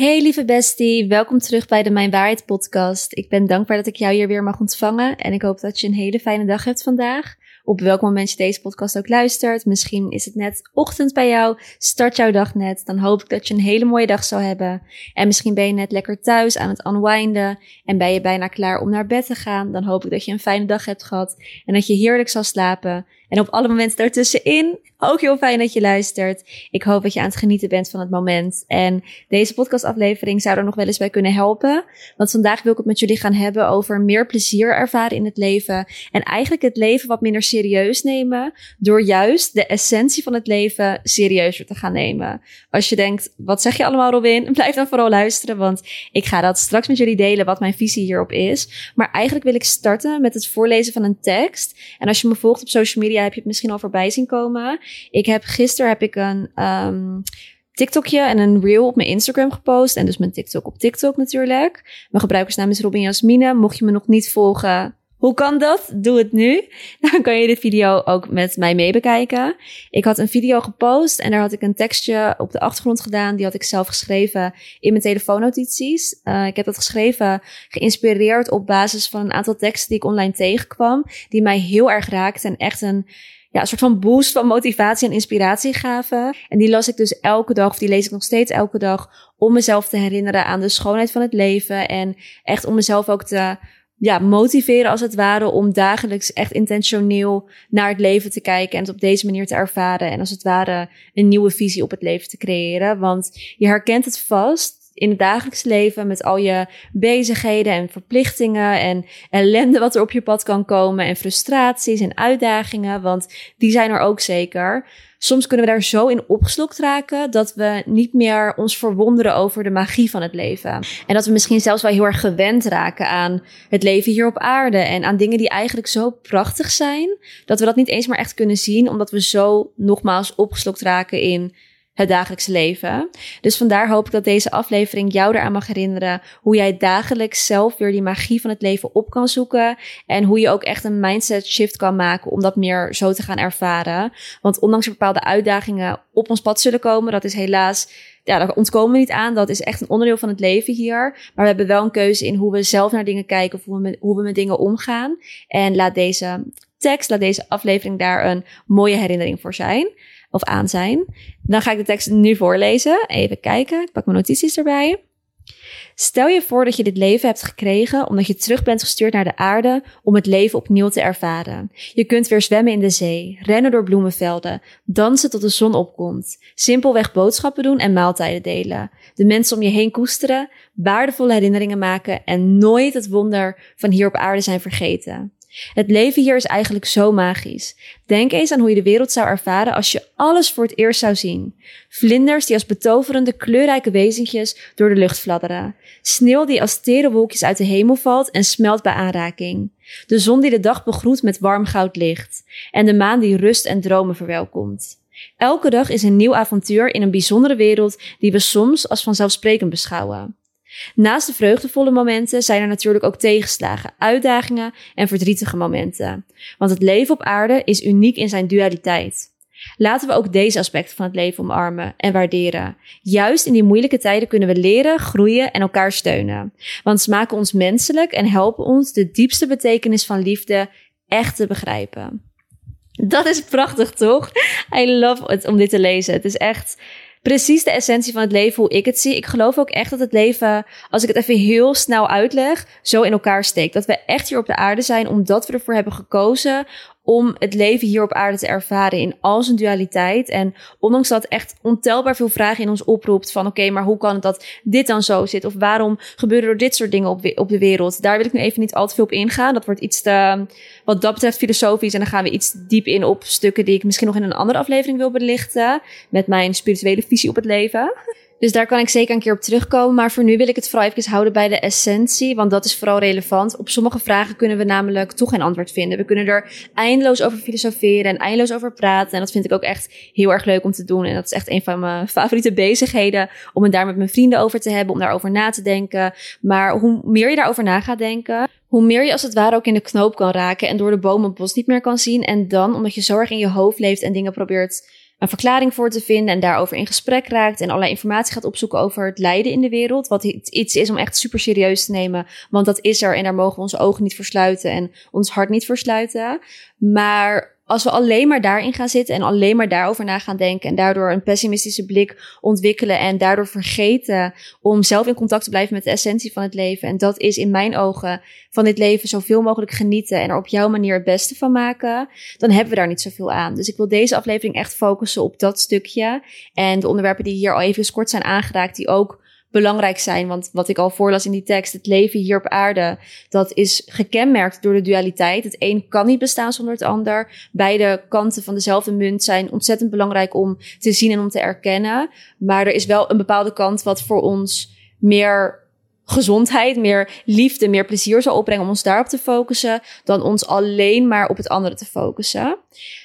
Hey lieve bestie, welkom terug bij de Mijn Waarheid podcast. Ik ben dankbaar dat ik jou hier weer mag ontvangen en ik hoop dat je een hele fijne dag hebt vandaag. Op welk moment je deze podcast ook luistert. Misschien is het net ochtend bij jou, start jouw dag net. Dan hoop ik dat je een hele mooie dag zal hebben. En misschien ben je net lekker thuis aan het unwinden en ben je bijna klaar om naar bed te gaan. Dan hoop ik dat je een fijne dag hebt gehad en dat je heerlijk zal slapen. En op alle momenten daartussenin, ook heel fijn dat je luistert. Ik hoop dat je aan het genieten bent van het moment. En deze podcastaflevering zou er nog wel eens bij kunnen helpen. Want vandaag wil ik het met jullie gaan hebben over meer plezier ervaren in het leven. En eigenlijk het leven wat minder serieus nemen. Door juist de essentie van het leven serieuzer te gaan nemen. Als je denkt, wat zeg je allemaal Robin? Blijf dan vooral luisteren. Want ik ga dat straks met jullie delen wat mijn visie hierop is. Maar eigenlijk wil ik starten met het voorlezen van een tekst. En als je me volgt op social media heb je het misschien al voorbij zien komen. Ik heb gisteren heb ik een um, TikTokje en een reel op mijn Instagram gepost. En dus mijn TikTok op TikTok natuurlijk. Mijn gebruikersnaam is Robin Jasmine. Mocht je me nog niet volgen, hoe kan dat? Doe het nu. Dan kan je de video ook met mij mee bekijken. Ik had een video gepost en daar had ik een tekstje op de achtergrond gedaan. Die had ik zelf geschreven in mijn telefoonnotities. Uh, ik heb dat geschreven geïnspireerd op basis van een aantal teksten die ik online tegenkwam. Die mij heel erg raakten en echt een ja, een soort van boost van motivatie en inspiratie gaven. En die las ik dus elke dag, of die lees ik nog steeds elke dag, om mezelf te herinneren aan de schoonheid van het leven. En echt om mezelf ook te ja, motiveren als het ware om dagelijks echt intentioneel naar het leven te kijken en het op deze manier te ervaren. En als het ware een nieuwe visie op het leven te creëren. Want je herkent het vast in het dagelijks leven met al je bezigheden en verplichtingen en ellende wat er op je pad kan komen en frustraties en uitdagingen, want die zijn er ook zeker. Soms kunnen we daar zo in opgeslokt raken dat we niet meer ons verwonderen over de magie van het leven. En dat we misschien zelfs wel heel erg gewend raken aan het leven hier op aarde en aan dingen die eigenlijk zo prachtig zijn, dat we dat niet eens meer echt kunnen zien, omdat we zo nogmaals opgeslokt raken in het dagelijkse leven. Dus vandaar hoop ik dat deze aflevering jou eraan mag herinneren hoe jij dagelijks zelf weer die magie van het leven op kan zoeken en hoe je ook echt een mindset shift kan maken om dat meer zo te gaan ervaren. Want ondanks er bepaalde uitdagingen op ons pad zullen komen, dat is helaas ja, daar ontkomen we niet aan. Dat is echt een onderdeel van het leven hier. Maar we hebben wel een keuze in hoe we zelf naar dingen kijken of hoe we met dingen omgaan. En laat deze tekst, laat deze aflevering daar een mooie herinnering voor zijn of aan zijn. Dan ga ik de tekst nu voorlezen. Even kijken. Ik pak mijn notities erbij. Stel je voor dat je dit leven hebt gekregen omdat je terug bent gestuurd naar de aarde om het leven opnieuw te ervaren. Je kunt weer zwemmen in de zee, rennen door bloemenvelden, dansen tot de zon opkomt, simpelweg boodschappen doen en maaltijden delen, de mensen om je heen koesteren, waardevolle herinneringen maken en nooit het wonder van hier op aarde zijn vergeten. Het leven hier is eigenlijk zo magisch. Denk eens aan hoe je de wereld zou ervaren als je alles voor het eerst zou zien. Vlinders die als betoverende kleurrijke wezentjes door de lucht fladderen. Sneeuw die als tere wolkjes uit de hemel valt en smelt bij aanraking. De zon die de dag begroet met warm goud licht. En de maan die rust en dromen verwelkomt. Elke dag is een nieuw avontuur in een bijzondere wereld die we soms als vanzelfsprekend beschouwen. Naast de vreugdevolle momenten zijn er natuurlijk ook tegenslagen, uitdagingen en verdrietige momenten. Want het leven op aarde is uniek in zijn dualiteit. Laten we ook deze aspecten van het leven omarmen en waarderen. Juist in die moeilijke tijden kunnen we leren, groeien en elkaar steunen. Want ze maken ons menselijk en helpen ons de diepste betekenis van liefde echt te begrijpen. Dat is prachtig, toch? I love it om dit te lezen. Het is echt precies de essentie van het leven hoe ik het zie. Ik geloof ook echt dat het leven, als ik het even heel snel uitleg, zo in elkaar steekt. Dat we echt hier op de aarde zijn omdat we ervoor hebben gekozen om het leven hier op aarde te ervaren in al zijn dualiteit. En ondanks dat echt ontelbaar veel vragen in ons oproept van oké, maar hoe kan het dat dit dan zo zit? Of waarom gebeuren er dit soort dingen op, op de wereld? Daar wil ik nu even niet al te veel op ingaan. Dat wordt iets wat dat betreft filosofisch. En dan gaan we iets diep in op stukken die ik misschien nog in een andere aflevering wil belichten. Met mijn spirituele visie op het leven. Dus daar kan ik zeker een keer op terugkomen. Maar voor nu wil ik het vooral even houden bij de essentie. Want dat is vooral relevant. Op sommige vragen kunnen we namelijk toch geen antwoord vinden. We kunnen er eindeloos over filosoferen en eindeloos over praten. En dat vind ik ook echt heel erg leuk om te doen. En dat is echt een van mijn favoriete bezigheden. Om het daar met mijn vrienden over te hebben. Om daarover na te denken. Maar hoe meer je daarover na gaat denken. Hoe meer je als het ware ook in de knoop kan raken. En door de bomen bos niet meer kan zien. En dan, omdat je zo erg in je hoofd leeft en dingen probeert een verklaring voor te vinden en daarover in gesprek raakt en allerlei informatie gaat opzoeken over het lijden in de wereld. Wat iets is om echt super serieus te nemen, want dat is er en daar mogen we onze ogen niet versluiten en ons hart niet versluiten. Maar als we alleen maar daarin gaan zitten en alleen maar daarover na gaan denken en daardoor een pessimistische blik ontwikkelen en daardoor vergeten om zelf in contact te blijven met de essentie van het leven. En dat is in mijn ogen van dit leven zoveel mogelijk genieten en er op jouw manier het beste van maken, dan hebben we daar niet zoveel aan. Dus ik wil deze aflevering echt focussen op dat stukje en de onderwerpen die hier al even kort zijn aangeraakt, die ook belangrijk zijn. Want wat ik al voorlas in die tekst, het leven hier op aarde, dat is gekenmerkt door de dualiteit. Het een kan niet bestaan zonder het ander. Beide kanten van dezelfde munt zijn ontzettend belangrijk om te zien en om te erkennen. Maar er is wel een bepaalde kant wat voor ons meer gezondheid, meer liefde, meer plezier zal opbrengen om ons daarop te focussen, dan ons alleen maar op het andere te focussen.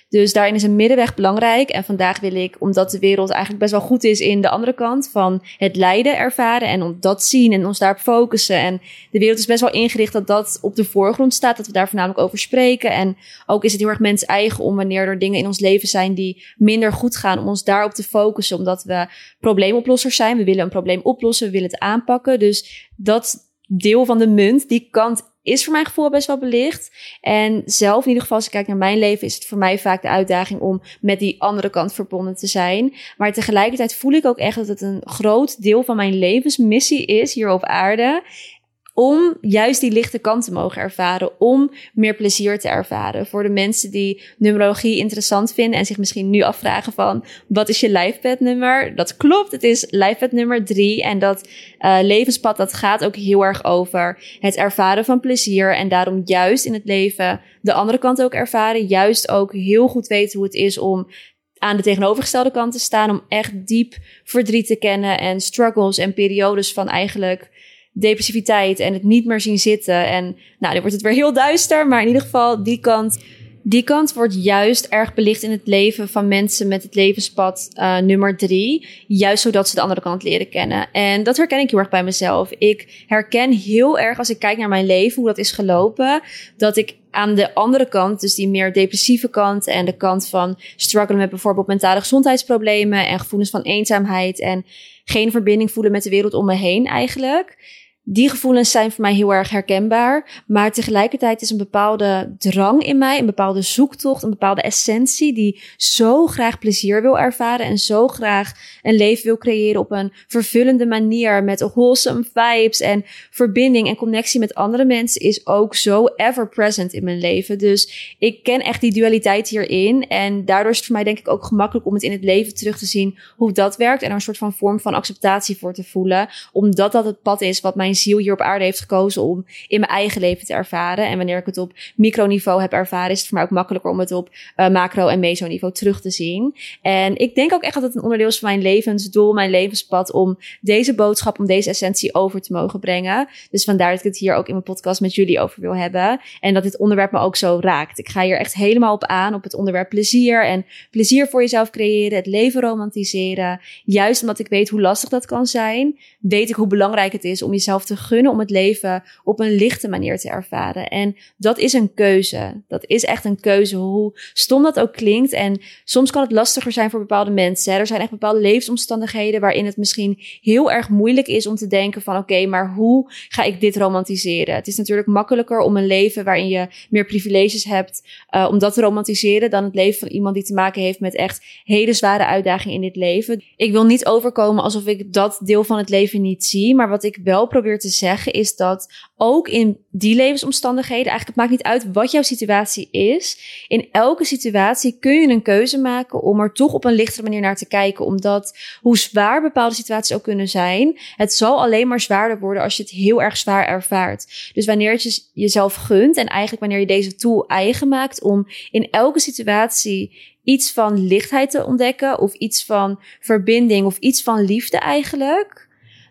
Dus daarin is een middenweg belangrijk. En vandaag wil ik, omdat de wereld eigenlijk best wel goed is in de andere kant van het lijden ervaren en om dat zien en ons daarop focussen. En de wereld is best wel ingericht dat dat op de voorgrond staat, dat we daar voornamelijk over spreken. En ook is het heel erg mens eigen om wanneer er dingen in ons leven zijn die minder goed gaan, om ons daarop te focussen, omdat we probleemoplossers zijn. We willen een probleem oplossen, we willen het aanpakken. Dus dat deel van de munt, die kant is voor mijn gevoel best wel belicht. En zelf, in ieder geval, als ik kijk naar mijn leven, is het voor mij vaak de uitdaging om met die andere kant verbonden te zijn. Maar tegelijkertijd voel ik ook echt dat het een groot deel van mijn levensmissie is hier op aarde om juist die lichte kant te mogen ervaren, om meer plezier te ervaren. Voor de mensen die numerologie interessant vinden en zich misschien nu afvragen van wat is je lifepad nummer? Dat klopt, het is lifepad nummer drie en dat uh, levenspad dat gaat ook heel erg over het ervaren van plezier en daarom juist in het leven de andere kant ook ervaren, juist ook heel goed weten hoe het is om aan de tegenovergestelde kant te staan, om echt diep verdriet te kennen en struggles en periodes van eigenlijk depressiviteit en het niet meer zien zitten. En nou, dan wordt het weer heel duister, maar in ieder geval die kant. Die kant wordt juist erg belicht in het leven van mensen met het levenspad uh, nummer drie. Juist zodat ze de andere kant leren kennen. En dat herken ik heel erg bij mezelf. Ik herken heel erg als ik kijk naar mijn leven, hoe dat is gelopen. Dat ik aan de andere kant, dus die meer depressieve kant en de kant van struggelen met bijvoorbeeld mentale gezondheidsproblemen en gevoelens van eenzaamheid en geen verbinding voelen met de wereld om me heen eigenlijk die gevoelens zijn voor mij heel erg herkenbaar. Maar tegelijkertijd is een bepaalde drang in mij, een bepaalde zoektocht, een bepaalde essentie die zo graag plezier wil ervaren en zo graag een leven wil creëren op een vervullende manier met wholesome vibes en verbinding en connectie met andere mensen is ook zo ever present in mijn leven. Dus ik ken echt die dualiteit hierin en daardoor is het voor mij denk ik ook gemakkelijk om het in het leven terug te zien hoe dat werkt en er een soort van vorm van acceptatie voor te voelen, omdat dat het pad is wat mijn ziel hier op aarde heeft gekozen om in mijn eigen leven te ervaren. En wanneer ik het op microniveau heb ervaren, is het voor mij ook makkelijker om het op uh, macro- en mesoniveau terug te zien. En ik denk ook echt dat het een onderdeel is van mijn levensdoel, mijn levenspad, om deze boodschap, om deze essentie over te mogen brengen. Dus vandaar dat ik het hier ook in mijn podcast met jullie over wil hebben. En dat dit onderwerp me ook zo raakt. Ik ga hier echt helemaal op aan, op het onderwerp plezier en plezier voor jezelf creëren, het leven romantiseren. Juist omdat ik weet hoe lastig dat kan zijn, weet ik hoe belangrijk het is om jezelf te gunnen om het leven op een lichte manier te ervaren. En dat is een keuze. Dat is echt een keuze, hoe stom dat ook klinkt. En soms kan het lastiger zijn voor bepaalde mensen. Er zijn echt bepaalde levensomstandigheden waarin het misschien heel erg moeilijk is om te denken van oké, maar hoe ga ik dit romantiseren? Het is natuurlijk makkelijker om een leven waarin je meer privileges hebt, uh, om dat te romantiseren dan het leven van iemand die te maken heeft met echt hele zware uitdagingen in dit leven. Ik wil niet overkomen alsof ik dat deel van het leven niet zie, maar wat ik wel probeer te zeggen is dat ook in die levensomstandigheden, eigenlijk het maakt niet uit wat jouw situatie is, in elke situatie kun je een keuze maken om er toch op een lichtere manier naar te kijken. Omdat hoe zwaar bepaalde situaties ook kunnen zijn, het zal alleen maar zwaarder worden als je het heel erg zwaar ervaart. Dus wanneer je jezelf gunt en eigenlijk wanneer je deze tool eigen maakt om in elke situatie iets van lichtheid te ontdekken of iets van verbinding of iets van liefde eigenlijk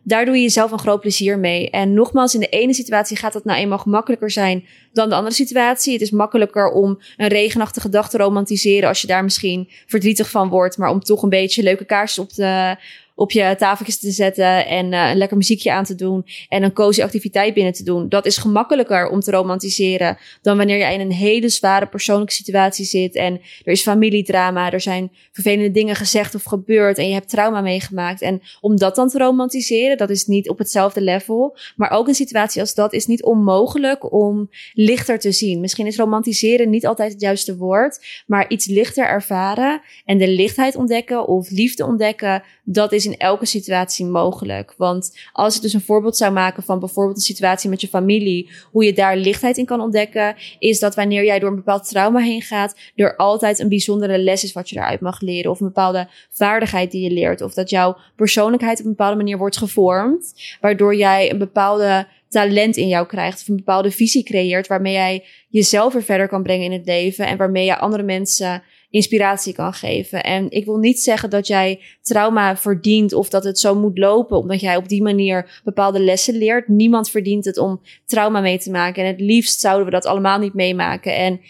daar doe je jezelf een groot plezier mee. En nogmaals, in de ene situatie gaat dat nou eenmaal gemakkelijker zijn dan de andere situatie. Het is makkelijker om een regenachtige dag te romantiseren als je daar misschien verdrietig van wordt, maar om toch een beetje leuke kaarsjes op te op je tafeltjes te zetten en uh, een lekker muziekje aan te doen en een cozy activiteit binnen te doen. Dat is gemakkelijker om te romantiseren dan wanneer je in een hele zware persoonlijke situatie zit en er is familiedrama, er zijn vervelende dingen gezegd of gebeurd en je hebt trauma meegemaakt. En om dat dan te romantiseren, dat is niet op hetzelfde level. Maar ook een situatie als dat is niet onmogelijk om lichter te zien. Misschien is romantiseren niet altijd het juiste woord, maar iets lichter ervaren en de lichtheid ontdekken of liefde ontdekken, dat is in elke situatie mogelijk. Want als ik dus een voorbeeld zou maken van bijvoorbeeld een situatie met je familie, hoe je daar lichtheid in kan ontdekken, is dat wanneer jij door een bepaald trauma heen gaat, er altijd een bijzondere les is wat je eruit mag leren. Of een bepaalde vaardigheid die je leert. Of dat jouw persoonlijkheid op een bepaalde manier wordt gevormd, waardoor jij een bepaalde talent in jou krijgt of een bepaalde visie creëert waarmee jij jezelf weer verder kan brengen in het leven en waarmee je andere mensen inspiratie kan geven. En ik wil niet zeggen dat jij trauma verdient of dat het zo moet lopen, omdat jij op die manier bepaalde lessen leert. Niemand verdient het om trauma mee te maken. En het liefst zouden we dat allemaal niet meemaken. En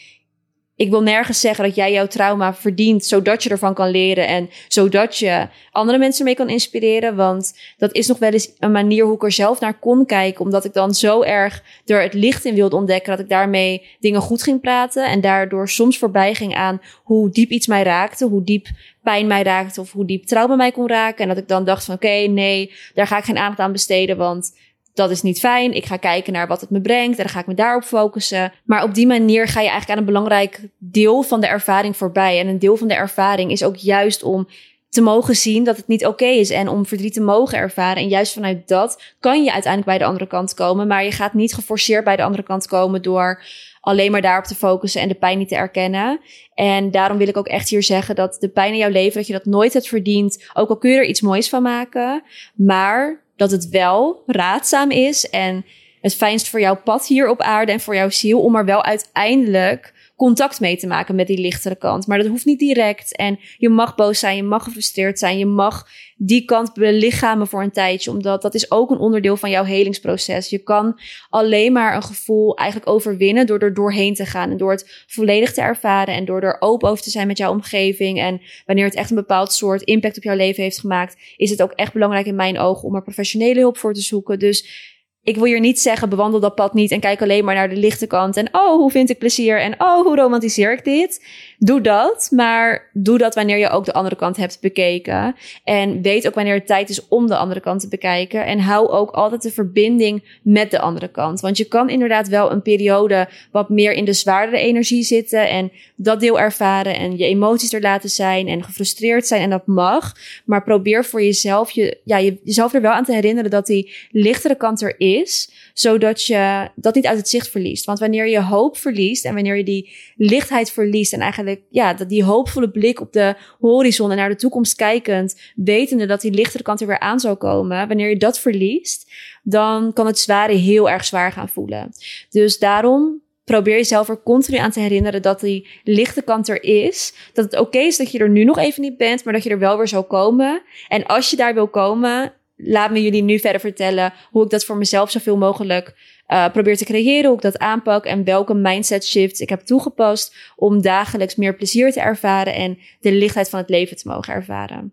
ik wil nergens zeggen dat jij jouw trauma verdient, zodat je ervan kan leren en zodat je andere mensen mee kan inspireren. Want dat is nog wel eens een manier hoe ik er zelf naar kon kijken, omdat ik dan zo erg er het licht in wilde ontdekken dat ik daarmee dingen goed ging praten en daardoor soms voorbij ging aan hoe diep iets mij raakte, hoe diep pijn mij raakte of hoe diep trauma mij kon raken. En dat ik dan dacht van oké, nee, daar ga ik geen aandacht aan besteden, want dat is niet fijn. Ik ga kijken naar wat het me brengt en dan ga ik me daarop focussen. Maar op die manier ga je eigenlijk aan een belangrijk deel van de ervaring voorbij. En een deel van de ervaring is ook juist om te mogen zien dat het niet oké is en om verdriet te mogen ervaren. En juist vanuit dat kan je uiteindelijk bij de andere kant komen. Maar je gaat niet geforceerd bij de andere kant komen door alleen maar daarop te focussen en de pijn niet te erkennen. En daarom wil ik ook echt hier zeggen dat de pijn in jouw leven, dat je dat nooit hebt verdiend. Ook al kun je er iets moois van maken. Maar dat het wel raadzaam is en het fijnst voor jouw pad hier op aarde en voor jouw ziel om er wel uiteindelijk contact mee te maken met die lichtere kant. Maar dat hoeft niet direct. En je mag boos zijn, je mag gefrustreerd zijn, je mag die kant belichamen voor een tijdje, omdat dat is ook een onderdeel van jouw helingsproces. Je kan alleen maar een gevoel eigenlijk overwinnen door er doorheen te gaan en door het volledig te ervaren en door er open over te zijn met jouw omgeving. En wanneer het echt een bepaald soort impact op jouw leven heeft gemaakt, is het ook echt belangrijk in mijn ogen om er professionele hulp voor te zoeken. Dus ik wil hier niet zeggen, bewandel dat pad niet en kijk alleen maar naar de lichte kant. En oh, hoe vind ik plezier? En oh, hoe romantiseer ik dit? Doe dat, maar doe dat wanneer je ook de andere kant hebt bekeken. En weet ook wanneer het tijd is om de andere kant te bekijken. En hou ook altijd de verbinding met de andere kant. Want je kan inderdaad wel een periode wat meer in de zwaardere energie zitten. En dat deel ervaren en je emoties er laten zijn en gefrustreerd zijn. En dat mag. Maar probeer voor jezelf, je, ja, jezelf er wel aan te herinneren dat die lichtere kant er is. Zodat je dat niet uit het zicht verliest. Want wanneer je hoop verliest en wanneer je die lichtheid verliest en eigenlijk ja, dat die hoopvolle blik op de horizon en naar de toekomst kijkend, wetende dat die lichtere kant er weer aan zou komen, wanneer je dat verliest, dan kan het zware heel erg zwaar gaan voelen. Dus daarom probeer jezelf er continu aan te herinneren dat die lichte kant er is. Dat het oké is dat je er nu nog even niet bent, maar dat je er wel weer zou komen. En als je daar wil komen, laat me jullie nu verder vertellen hoe ik dat voor mezelf zoveel mogelijk uh, probeer te creëren, hoe ik dat aanpak en welke mindset shifts ik heb toegepast om dagelijks meer plezier te ervaren en de lichtheid van het leven te mogen ervaren.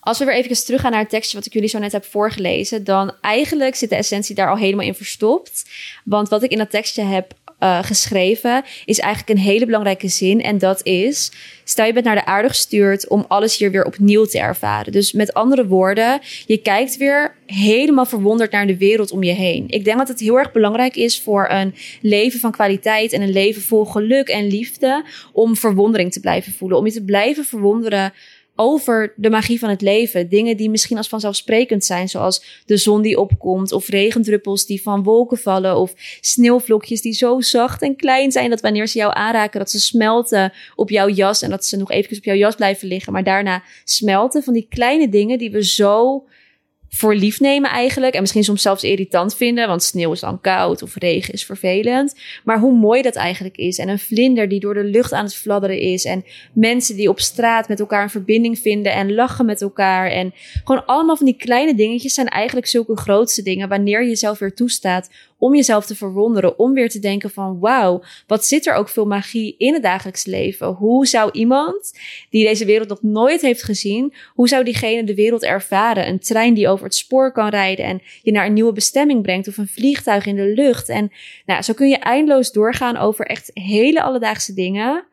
Als we weer even teruggaan naar het tekstje wat ik jullie zo net heb voorgelezen, dan eigenlijk zit de essentie daar al helemaal in verstopt. Want wat ik in dat tekstje heb uh, geschreven, is eigenlijk een hele belangrijke zin. En dat is: stel je bent naar de aarde gestuurd om alles hier weer opnieuw te ervaren. Dus met andere woorden, je kijkt weer helemaal verwonderd naar de wereld om je heen. Ik denk dat het heel erg belangrijk is voor een leven van kwaliteit en een leven vol geluk en liefde om verwondering te blijven voelen. Om je te blijven verwonderen over de magie van het leven. Dingen die misschien als vanzelfsprekend zijn, zoals de zon die opkomt, of regendruppels die van wolken vallen, of sneeuwvlokjes die zo zacht en klein zijn dat wanneer ze jou aanraken, dat ze smelten op jouw jas en dat ze nog even op jouw jas blijven liggen, maar daarna smelten. Van die kleine dingen die we zo voor lief nemen eigenlijk. En misschien soms zelfs irritant vinden, want sneeuw is dan koud of regen is vervelend. Maar hoe mooi dat eigenlijk is. En een vlinder die door de lucht aan het fladderen is. En mensen die op straat met elkaar een verbinding vinden en lachen met elkaar. En gewoon allemaal van die kleine dingetjes zijn eigenlijk zulke grootste dingen wanneer je jezelf weer toestaat om jezelf te verwonderen, om weer te denken van wauw, wat zit er ook veel magie in het dagelijks leven? Hoe zou iemand die deze wereld nog nooit heeft gezien, hoe zou diegene de wereld ervaren? Een trein die over het spoor kan rijden en je naar een nieuwe bestemming brengt of een vliegtuig in de lucht. En nou, zo kun je eindeloos doorgaan over echt hele alledaagse dingen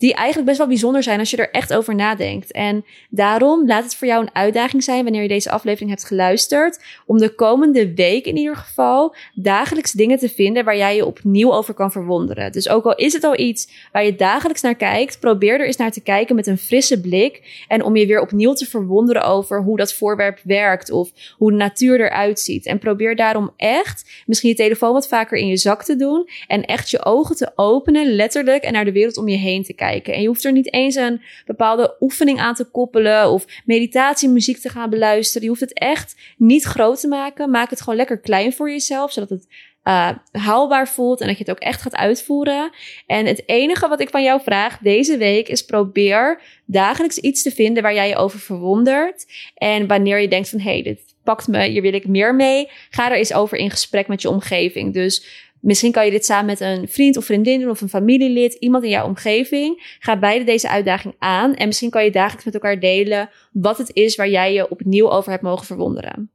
die eigenlijk best wel bijzonder zijn als je er echt over nadenkt. En daarom laat het voor jou een uitdaging zijn wanneer je deze aflevering hebt geluisterd, om de komende week in ieder geval dagelijks dingen te vinden waar jij je opnieuw over kan verwonderen. Dus ook al is het al iets waar je dagelijks naar kijkt, probeer er eens naar te kijken met een frisse blik en om je weer opnieuw te verwonderen over hoe dat voorwerp werkt of hoe de natuur eruit ziet. En probeer daarom echt misschien je telefoon wat vaker in je zak te doen en echt je ogen te openen, letterlijk, en naar de wereld om je heen te En je hoeft er niet eens een bepaalde oefening aan te koppelen of meditatiemuziek te gaan beluisteren. Je hoeft het echt niet groot te maken. Maak het gewoon lekker klein voor jezelf, zodat het uh, haalbaar voelt en dat je het ook echt gaat uitvoeren. En het enige wat ik van jou vraag deze week is probeer dagelijks iets te vinden waar jij je over verwondert. En wanneer je denkt van hé, hey, dit pakt me, hier wil ik meer mee, ga er eens over in gesprek met je omgeving. Dus Misschien kan je dit samen met een vriend of vriendin doen of een familielid, iemand in jouw omgeving. Ga beide deze uitdaging aan en misschien kan je dagelijks met elkaar delen wat het is waar jij je opnieuw over hebt mogen verwonderen.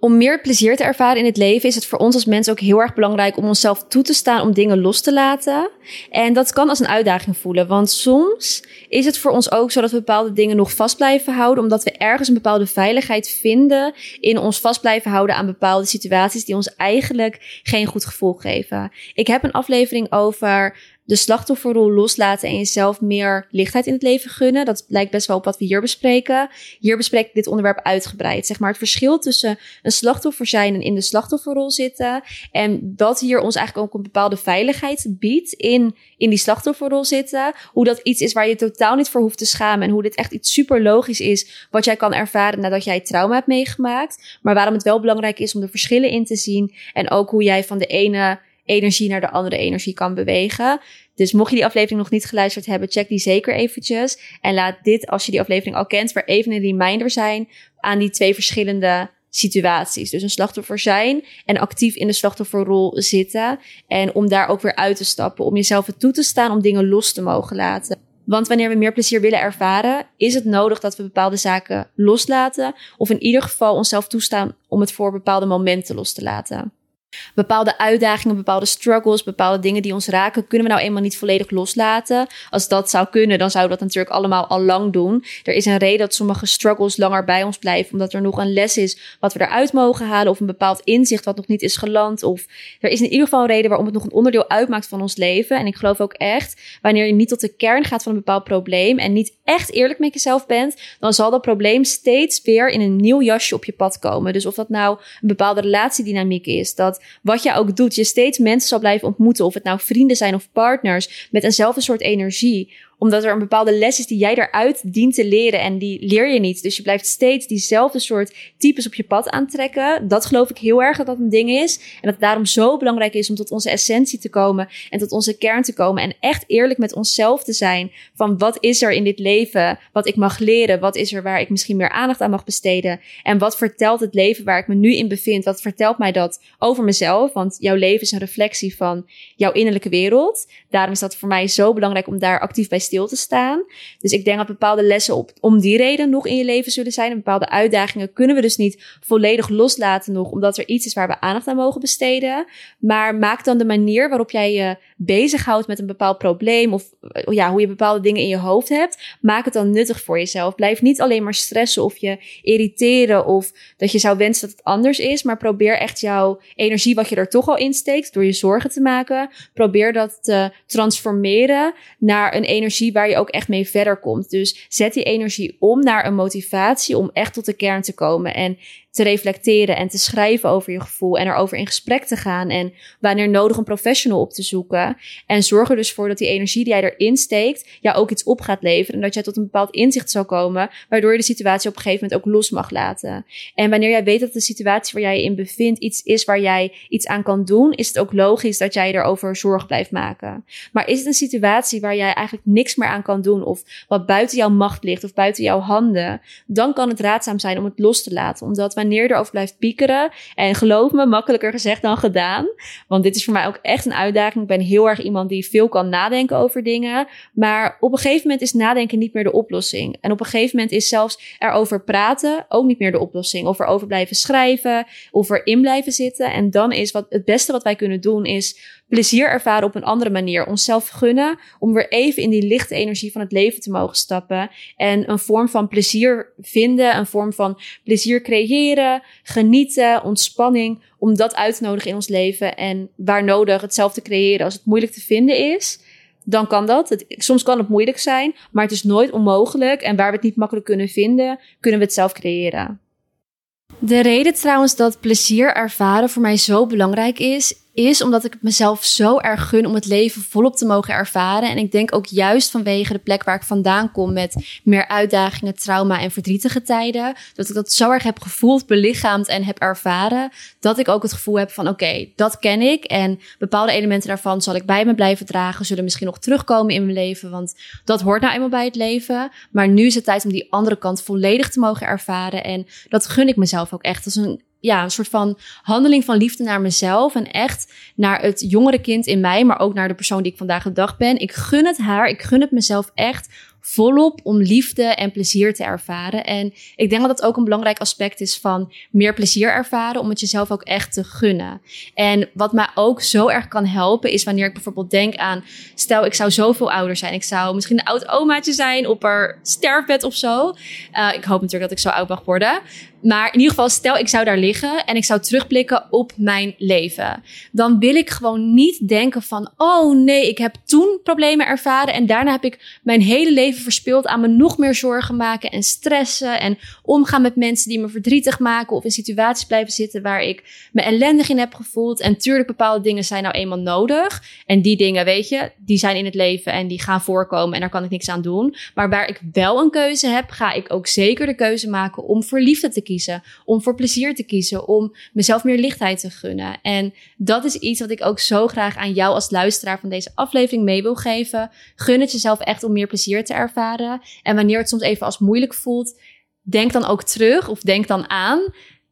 Om meer plezier te ervaren in het leven is het voor ons als mensen ook heel erg belangrijk om onszelf toe te staan om dingen los te laten. En dat kan als een uitdaging voelen, want soms is het voor ons ook zo dat we bepaalde dingen nog vast blijven houden, omdat we ergens een bepaalde veiligheid vinden in ons vast blijven houden aan bepaalde situaties die ons eigenlijk geen goed gevoel geven. Ik heb een aflevering over de slachtofferrol loslaten en jezelf meer lichtheid in het leven gunnen. Dat lijkt best wel op wat we hier bespreken. Hier bespreek ik dit onderwerp uitgebreid. Zeg maar het verschil tussen een slachtoffer zijn en in de slachtofferrol zitten. En dat hier ons eigenlijk ook een bepaalde veiligheid biedt in, in die slachtofferrol zitten. Hoe dat iets is waar je totaal niet voor hoeft te schamen. En hoe dit echt iets super logisch is wat jij kan ervaren nadat jij trauma hebt meegemaakt. Maar waarom het wel belangrijk is om de verschillen in te zien. En ook hoe jij van de ene energie naar de andere energie kan bewegen. Dus mocht je die aflevering nog niet geluisterd hebben, check die zeker eventjes. En laat dit, als je die aflevering al kent, weer even een reminder zijn aan die twee verschillende situaties. Dus een slachtoffer zijn en actief in de slachtofferrol zitten. En om daar ook weer uit te stappen, om jezelf het toe te staan om dingen los te mogen laten. Want wanneer we meer plezier willen ervaren, is het nodig dat we bepaalde zaken loslaten. Of in ieder geval onszelf toestaan om het voor bepaalde momenten los te laten. Bepaalde uitdagingen, bepaalde struggles, bepaalde dingen die ons raken, kunnen we nou eenmaal niet volledig loslaten. Als dat zou kunnen, dan zouden we dat natuurlijk allemaal al lang doen. Er is een reden dat sommige struggles langer bij ons blijven, omdat er nog een les is wat we eruit mogen halen, of een bepaald inzicht wat nog niet is geland. Of er is in ieder geval een reden waarom het nog een onderdeel uitmaakt van ons leven. En ik geloof ook echt, wanneer je niet tot de kern gaat van een bepaald probleem en niet echt eerlijk met jezelf bent, dan zal dat probleem steeds weer in een nieuw jasje op je pad komen. Dus of dat nou een bepaalde relatiedynamiek is, dat wat je ook doet, je steeds mensen zal blijven ontmoeten. Of het nou vrienden zijn of partners met eenzelfde soort energie omdat er een bepaalde les is die jij eruit dient te leren en die leer je niet. Dus je blijft steeds diezelfde soort types op je pad aantrekken. Dat geloof ik heel erg dat dat een ding is. En dat het daarom zo belangrijk is om tot onze essentie te komen en tot onze kern te komen. En echt eerlijk met onszelf te zijn. Van wat is er in dit leven wat ik mag leren? Wat is er waar ik misschien meer aandacht aan mag besteden? En wat vertelt het leven waar ik me nu in bevind? Wat vertelt mij dat over mezelf? Want jouw leven is een reflectie van jouw innerlijke wereld. Daarom is dat voor mij zo belangrijk om daar actief bij stil te staan. Dus ik denk dat bepaalde lessen op, om die reden nog in je leven zullen zijn. En bepaalde uitdagingen kunnen we dus niet volledig loslaten nog, omdat er iets is waar we aandacht aan mogen besteden. Maar maak dan de manier waarop jij je bezighoudt met een bepaald probleem of eh, ja, hoe je bepaalde dingen in je hoofd hebt, maak het dan nuttig voor jezelf. Blijf niet alleen maar stressen of je irriteren of dat je zou wensen dat het anders is, maar probeer echt jouw energie wat je er toch al insteekt door je zorgen te maken, probeer dat te transformeren naar een energie waar je ook echt mee verder komt. Dus zet die energie om naar een motivatie om echt tot de kern te komen en te reflecteren en te schrijven over je gevoel en erover in gesprek te gaan en wanneer nodig een professional op te zoeken. En zorg er dus voor dat die energie die jij erin steekt, jou ook iets op gaat leveren en dat jij tot een bepaald inzicht zal komen, waardoor je de situatie op een gegeven moment ook los mag laten. En wanneer jij weet dat de situatie waar jij je in bevindt iets is waar jij iets aan kan doen, is het ook logisch dat jij erover zorg blijft maken. Maar is het een situatie waar jij eigenlijk niks meer aan kan doen of wat buiten jouw macht ligt of buiten jouw handen, dan kan het raadzaam zijn om het los te laten. Omdat wanneer je erover blijft piekeren. En geloof me, makkelijker gezegd dan gedaan. Want dit is voor mij ook echt een uitdaging. Ik ben heel erg iemand die veel kan nadenken over dingen. Maar op een gegeven moment is nadenken niet meer de oplossing. En op een gegeven moment is zelfs erover praten ook niet meer de oplossing. Of erover blijven schrijven, of erin blijven zitten. En dan is wat het beste wat wij kunnen doen is plezier ervaren op een andere manier. Onszelf gunnen om weer even in die lichte energie van het leven te mogen stappen. En een vorm van plezier vinden, een vorm van plezier creëren, genieten, ontspanning. Om dat uit te nodigen in ons leven. En waar nodig hetzelfde creëren als het moeilijk te vinden is. Dan kan dat. Het, soms kan het moeilijk zijn, maar het is nooit onmogelijk. En waar we het niet makkelijk kunnen vinden, kunnen we het zelf creëren. De reden trouwens dat plezier ervaren voor mij zo belangrijk is, is omdat ik het mezelf zo erg gun om het leven volop te mogen ervaren. En ik denk ook juist vanwege de plek waar ik vandaan kom met meer uitdagingen, trauma en verdrietige tijden, dat ik dat zo erg heb gevoeld, belichaamd en heb ervaren, dat ik ook het gevoel heb van oké, dat ken ik en bepaalde elementen daarvan zal ik bij me blijven dragen, zullen misschien nog terugkomen in mijn leven, want dat hoort nou eenmaal bij het leven. Maar nu is het tijd om die andere kant volledig te mogen ervaren en dat gun ik mezelf ook echt. als een ja, een soort van handeling van liefde naar mezelf. En echt naar het jongere kind in mij, maar ook naar de persoon die ik vandaag de dag ben. Ik gun het haar, ik gun het mezelf echt volop om liefde en plezier te ervaren. En ik denk dat dat ook een belangrijk aspect is van meer plezier ervaren, om het jezelf ook echt te gunnen. En wat mij ook zo erg kan helpen, is wanneer ik bijvoorbeeld denk aan, stel ik zou zoveel ouder zijn. Ik zou misschien een oud omaatje zijn op haar sterfbed of zo. Uh, ik hoop natuurlijk dat ik zo oud mag worden. Maar in ieder geval, stel ik zou daar liggen en ik zou terugblikken op mijn leven. Dan wil ik gewoon niet denken van, oh nee, ik heb toen problemen ervaren en daarna heb ik mijn hele leven verspild aan me nog meer zorgen maken en stressen en omgaan met mensen die me verdrietig maken of in situaties blijven zitten waar ik me ellendig in heb gevoeld. En tuurlijk, bepaalde dingen zijn nou eenmaal nodig. En die dingen, weet je, die zijn in het leven en die gaan voorkomen en daar kan ik niks aan doen. Maar waar ik wel een keuze heb, ga ik ook zeker de keuze maken om voor liefde te kiezen, om voor plezier te kiezen, om mezelf meer lichtheid te gunnen. En dat is iets wat ik ook zo graag aan jou als luisteraar van deze aflevering mee wil geven. Gun het jezelf echt om meer plezier te ervaren. En wanneer het soms even als moeilijk voelt, denk dan ook terug of denk dan aan.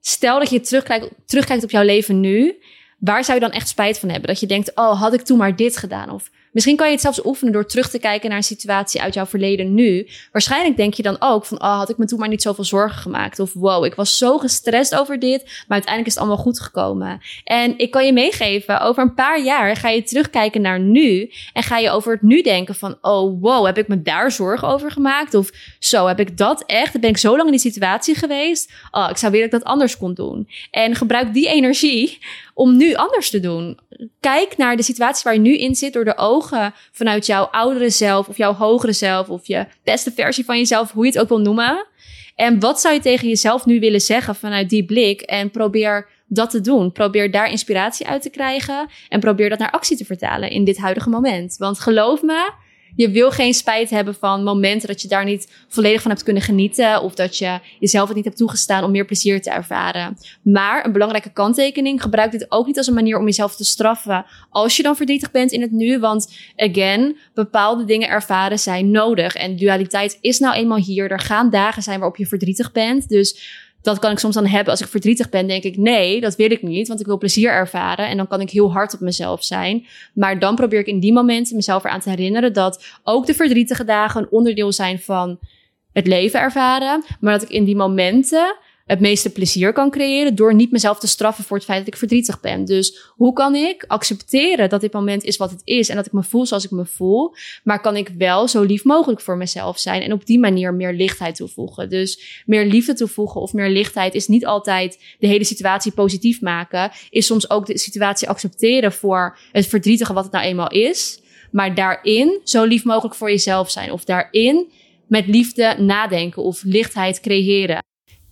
Stel dat je terugkijkt, terugkijkt op jouw leven nu. Waar zou je dan echt spijt van hebben? Dat je denkt, oh, had ik toen maar dit gedaan? Of Misschien kan je het zelfs oefenen door terug te kijken naar een situatie uit jouw verleden nu. Waarschijnlijk denk je dan ook van, oh, had ik me toen maar niet zoveel zorgen gemaakt. Of wow, ik was zo gestrest over dit, maar uiteindelijk is het allemaal goed gekomen. En ik kan je meegeven, over een paar jaar ga je terugkijken naar nu en ga je over het nu denken van, oh wow, heb ik me daar zorgen over gemaakt? Of zo, heb ik dat echt? Ben ik zo lang in die situatie geweest? Oh, ik zou willen dat ik dat anders kon doen. En gebruik die energie om nu anders te doen. Kijk naar de situatie waar je nu in zit door de ogen vanuit jouw oudere zelf of jouw hogere zelf of je beste versie van jezelf, hoe je het ook wil noemen. En wat zou je tegen jezelf nu willen zeggen vanuit die blik? En probeer dat te doen. Probeer daar inspiratie uit te krijgen en probeer dat naar actie te vertalen in dit huidige moment. Want geloof me, je wil geen spijt hebben van momenten dat je daar niet volledig van hebt kunnen genieten. Of dat je jezelf het niet hebt toegestaan om meer plezier te ervaren. Maar een belangrijke kanttekening, gebruik dit ook niet als een manier om jezelf te straffen. Als je dan verdrietig bent in het nu. Want again, bepaalde dingen ervaren zijn nodig. En dualiteit is nou eenmaal hier. Er gaan dagen zijn waarop je verdrietig bent. Dus dat kan ik soms dan hebben als ik verdrietig ben. Denk ik, nee, dat wil ik niet, want ik wil plezier ervaren. En dan kan ik heel hard op mezelf zijn. Maar dan probeer ik in die momenten mezelf eraan te herinneren dat ook de verdrietige dagen een onderdeel zijn van het leven ervaren. Maar dat ik in die momenten het meeste plezier kan creëren door niet mezelf te straffen voor het feit dat ik verdrietig ben. Dus hoe kan ik accepteren dat dit moment is wat het is en dat ik me voel zoals ik me voel, maar kan ik wel zo lief mogelijk voor mezelf zijn en op die manier meer lichtheid toevoegen. Dus meer liefde toevoegen of meer lichtheid is niet altijd de hele situatie positief maken, is soms ook de situatie accepteren voor het verdrietige wat het nou eenmaal is, maar daarin zo lief mogelijk voor jezelf zijn of daarin met liefde nadenken of lichtheid creëren.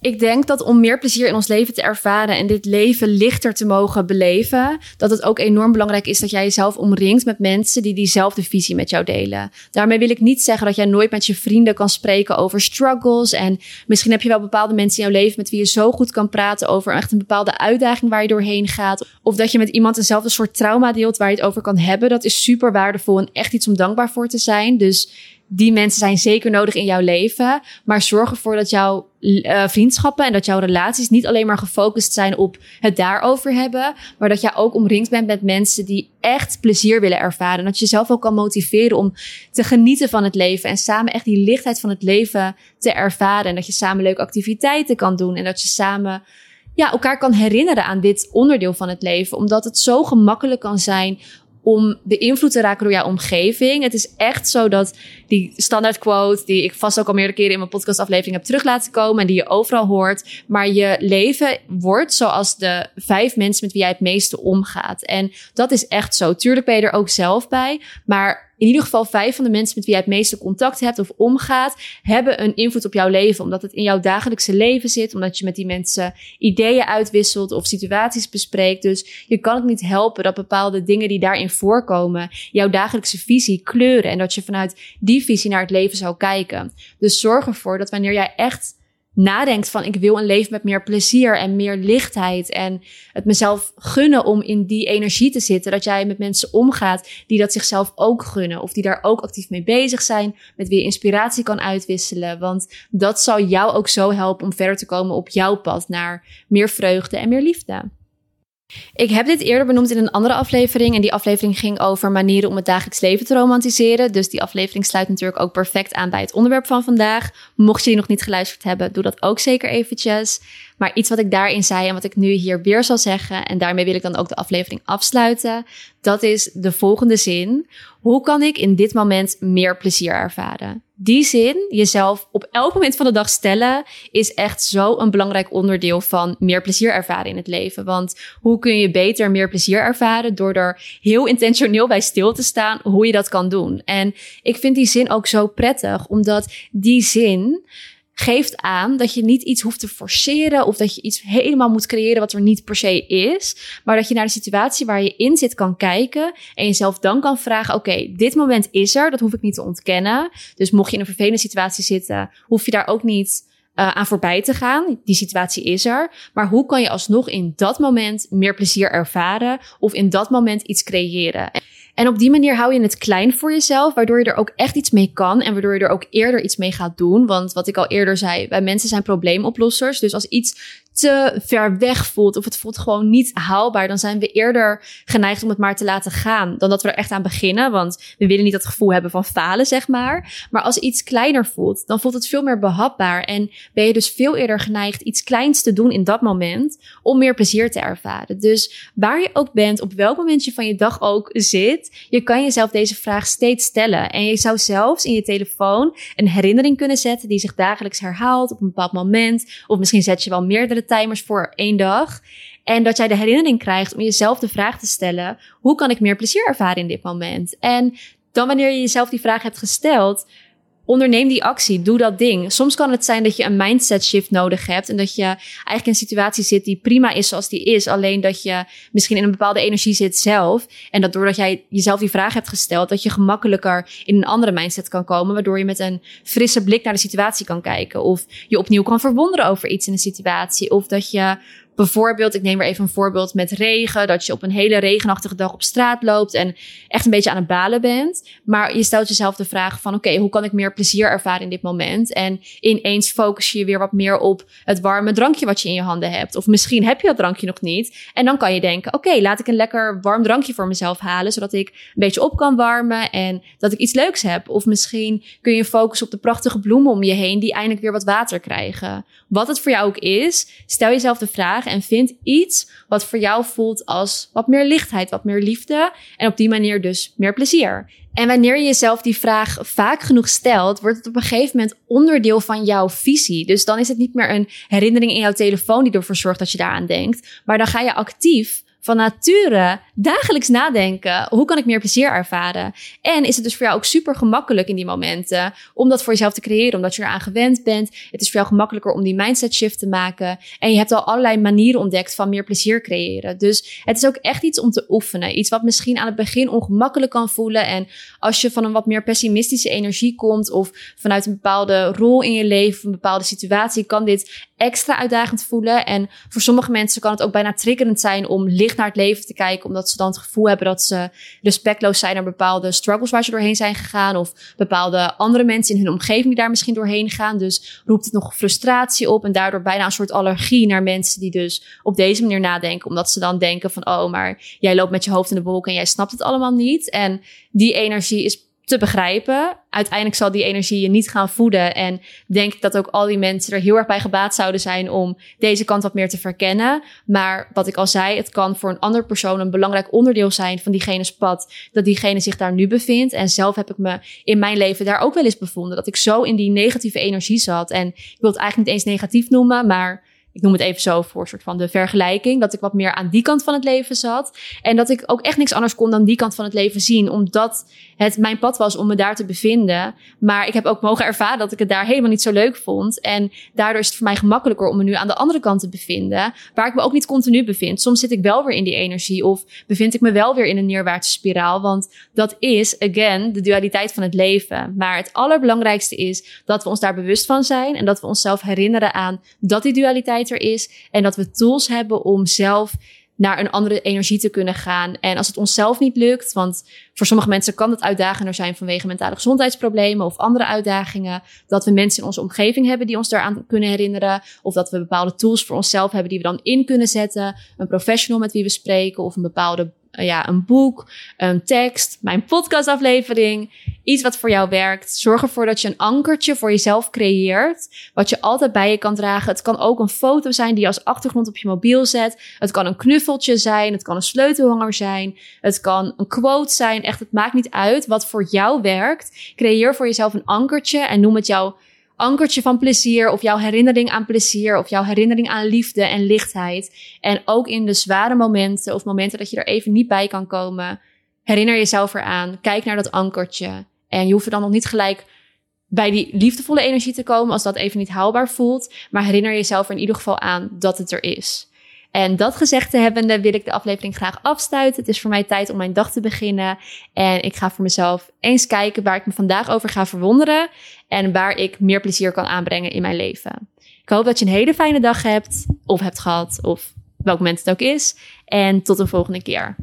Ik denk dat om meer plezier in ons leven te ervaren en dit leven lichter te mogen beleven, dat het ook enorm belangrijk is dat jij jezelf omringt met mensen die diezelfde visie met jou delen. Daarmee wil ik niet zeggen dat jij nooit met je vrienden kan spreken over struggles en misschien heb je wel bepaalde mensen in jouw leven met wie je zo goed kan praten over echt een bepaalde uitdaging waar je doorheen gaat. Of dat je met iemand eenzelfde soort trauma deelt waar je het over kan hebben. Dat is super waardevol en echt iets om dankbaar voor te zijn. Dus die mensen zijn zeker nodig in jouw leven. Maar zorg ervoor dat jouw uh, vriendschappen en dat jouw relaties niet alleen maar gefocust zijn op het daarover hebben. Maar dat jij ook omringd bent met mensen die echt plezier willen ervaren. En dat je jezelf ook kan motiveren om te genieten van het leven. En samen echt die lichtheid van het leven te ervaren. En dat je samen leuke activiteiten kan doen. En dat je samen ja, elkaar kan herinneren aan dit onderdeel van het leven. Omdat het zo gemakkelijk kan zijn om beïnvloed te raken door jouw omgeving. Het is echt zo dat die standaard quote, die ik vast ook al meerdere keren in mijn podcastaflevering heb terug laten komen en die je overal hoort. Maar je leven wordt zoals de vijf mensen met wie jij het meeste omgaat. En dat is echt zo. Tuurlijk ben je er ook zelf bij, maar in ieder geval vijf van de mensen met wie jij het meeste contact hebt of omgaat, hebben een invloed op jouw leven. Omdat het in jouw dagelijkse leven zit, omdat je met die mensen ideeën uitwisselt of situaties bespreekt. Dus je kan het niet helpen dat bepaalde dingen die daarin voorkomen jouw dagelijkse visie kleuren en dat je vanuit die visie naar het leven zou kijken. Dus zorg ervoor dat wanneer jij echt nadenkt van ik wil een leven met meer plezier en meer lichtheid en het mezelf gunnen om in die energie te zitten, dat jij met mensen omgaat die dat zichzelf ook gunnen of die daar ook actief mee bezig zijn, met wie je inspiratie kan uitwisselen, want dat zal jou ook zo helpen om verder te komen op jouw pad naar meer vreugde en meer liefde. Ik heb dit eerder benoemd in een andere aflevering. En die aflevering ging over manieren om het dagelijks leven te romantiseren. Dus die aflevering sluit natuurlijk ook perfect aan bij het onderwerp van vandaag. Mocht je die nog niet geluisterd hebben, doe dat ook zeker eventjes. Maar iets wat ik daarin zei en wat ik nu hier weer zal zeggen, en daarmee wil ik dan ook de aflevering afsluiten, dat is de volgende zin. Hoe kan ik in dit moment meer plezier ervaren? Die zin, jezelf op elk moment van de dag stellen, is echt zo een belangrijk onderdeel van meer plezier ervaren in het leven. Want hoe kun je beter meer plezier ervaren door er heel intentioneel bij stil te staan hoe je dat kan doen? En ik vind die zin ook zo prettig, omdat die zin geeft aan dat je niet iets hoeft te forceren of dat je iets helemaal moet creëren wat er niet per se is, maar dat je naar de situatie waar je in zit kan kijken en jezelf dan kan vragen: oké, dit moment is er, dat hoef ik niet te ontkennen. Dus mocht je in een vervelende situatie zitten, hoef je daar ook niet uh, aan voorbij te gaan. Die situatie is er. Maar hoe kan je alsnog in dat moment meer plezier ervaren of in dat moment iets creëren? En op die manier hou je het klein voor jezelf, waardoor je er ook echt iets mee kan en waardoor je er ook eerder iets mee gaat doen. Want wat ik al eerder zei, wij mensen zijn probleemoplossers. Dus als iets te ver weg voelt of het voelt gewoon niet haalbaar, dan zijn we eerder geneigd om het maar te laten gaan dan dat we er echt aan beginnen. Want we willen niet dat gevoel hebben van falen, zeg maar. Maar als iets kleiner voelt, dan voelt het veel meer behapbaar en ben je dus veel eerder geneigd iets kleins te doen in dat moment om meer plezier te ervaren. Dus waar je ook bent, op welk moment je van je dag ook zit, je kan jezelf deze vraag steeds stellen. En je zou zelfs in je telefoon een herinnering kunnen zetten die zich dagelijks herhaalt op een bepaald moment. Of misschien zet je wel meerdere timers voor één dag. En dat jij de herinnering krijgt om jezelf de vraag te stellen: hoe kan ik meer plezier ervaren in dit moment? En dan wanneer je jezelf die vraag hebt gesteld, onderneem die actie, doe dat ding. Soms kan het zijn dat je een mindset shift nodig hebt en dat je eigenlijk in een situatie zit die prima is zoals die is, alleen dat je misschien in een bepaalde energie zit zelf en dat doordat jij jezelf die vraag hebt gesteld, dat je gemakkelijker in een andere mindset kan komen, waardoor je met een frisse blik naar de situatie kan kijken of je opnieuw kan verwonderen over iets in een situatie of dat je Bijvoorbeeld, ik neem weer even een voorbeeld met regen. Dat je op een hele regenachtige dag op straat loopt en echt een beetje aan het balen bent. Maar je stelt jezelf de vraag van oké, hoe kan ik meer plezier ervaren in dit moment? En ineens focus je weer wat meer op het warme drankje wat je in je handen hebt. Of misschien heb je dat drankje nog niet. En dan kan je denken, oké, laat ik een lekker warm drankje voor mezelf halen. Zodat ik een beetje op kan warmen en dat ik iets leuks heb. Of misschien kun je focussen op de prachtige bloemen om je heen die eindelijk weer wat water krijgen. Wat het voor jou ook is, stel jezelf de vraag en vind iets wat voor jou voelt als wat meer lichtheid, wat meer liefde en op die manier dus meer plezier. En wanneer je jezelf die vraag vaak genoeg stelt, wordt het op een gegeven moment onderdeel van jouw visie. Dus dan is het niet meer een herinnering in jouw telefoon die ervoor zorgt dat je daaraan denkt, maar dan ga je actief van nature dagelijks nadenken. Hoe kan ik meer plezier ervaren? En is het dus voor jou ook super gemakkelijk in die momenten om dat voor jezelf te creëren, omdat je eraan gewend bent. Het is voor jou gemakkelijker om die mindset shift te maken. En je hebt al allerlei manieren ontdekt van meer plezier creëren. Dus het is ook echt iets om te oefenen. Iets wat misschien aan het begin ongemakkelijk kan voelen. En als je van een wat meer pessimistische energie komt of vanuit een bepaalde rol in je leven, een bepaalde situatie, kan dit extra uitdagend voelen. En voor sommige mensen kan het ook bijna triggerend zijn om licht naar het leven te kijken, omdat ze dan het gevoel hebben dat ze respectloos zijn naar bepaalde struggles waar ze doorheen zijn gegaan, of bepaalde andere mensen in hun omgeving die daar misschien doorheen gaan. Dus roept het nog frustratie op en daardoor bijna een soort allergie naar mensen die dus op deze manier nadenken, omdat ze dan denken van, oh, maar jij loopt met je hoofd in de wolken en jij snapt het allemaal niet. En die energie is te begrijpen. Uiteindelijk zal die energie je niet gaan voeden. En denk ik dat ook al die mensen er heel erg bij gebaat zouden zijn om deze kant wat meer te verkennen. Maar wat ik al zei, het kan voor een andere persoon een belangrijk onderdeel zijn van diegene's pad. Dat diegene zich daar nu bevindt. En zelf heb ik me in mijn leven daar ook wel eens bevonden. Dat ik zo in die negatieve energie zat. En ik wil het eigenlijk niet eens negatief noemen, maar ik noem het even zo voor soort van de vergelijking, dat ik wat meer aan die kant van het leven zat. En dat ik ook echt niks anders kon dan die kant van het leven zien, omdat het mijn pad was om me daar te bevinden. Maar ik heb ook mogen ervaren dat ik het daar helemaal niet zo leuk vond. En daardoor is het voor mij gemakkelijker om me nu aan de andere kant te bevinden, waar ik me ook niet continu bevind. Soms zit ik wel weer in die energie of bevind ik me wel weer in een neerwaartse spiraal, want dat is, again, de dualiteit van het leven. Maar het allerbelangrijkste is dat we ons daar bewust van zijn en dat we onszelf herinneren aan dat die dualiteit er is. En dat we tools hebben om zelf naar een andere energie te kunnen gaan. En als het onszelf niet lukt, want voor sommige mensen kan het uitdagender zijn vanwege mentale gezondheidsproblemen of andere uitdagingen, dat we mensen in onze omgeving hebben die ons daaraan kunnen herinneren, of dat we bepaalde tools voor onszelf hebben die we dan in kunnen zetten, een professional met wie we spreken of een bepaalde ja, een boek, een tekst, mijn podcastaflevering, iets wat voor jou werkt. Zorg ervoor dat je een ankertje voor jezelf creëert, wat je altijd bij je kan dragen. Het kan ook een foto zijn die je als achtergrond op je mobiel zet. Het kan een knuffeltje zijn, het kan een sleutelhanger zijn, het kan een quote zijn. Echt, het maakt niet uit wat voor jou werkt. Creëer voor jezelf een ankertje en noem het jouw ankertje van plezier of jouw herinnering aan plezier of jouw herinnering aan liefde en lichtheid. En ook in de zware momenten of momenten dat je er even niet bij kan komen, herinner jezelf eraan. Kijk naar dat ankertje. En je hoeft er dan nog niet gelijk bij die liefdevolle energie te komen als dat even niet haalbaar voelt. Maar herinner jezelf er in ieder geval aan dat het er is. En dat gezegd te hebbende wil ik de aflevering graag afsluiten. Het is voor mij tijd om mijn dag te beginnen. En ik ga voor mezelf eens kijken waar ik me vandaag over ga verwonderen. En waar ik meer plezier kan aanbrengen in mijn leven. Ik hoop dat je een hele fijne dag hebt. Of hebt gehad. Of welk moment het ook is. En tot een volgende keer.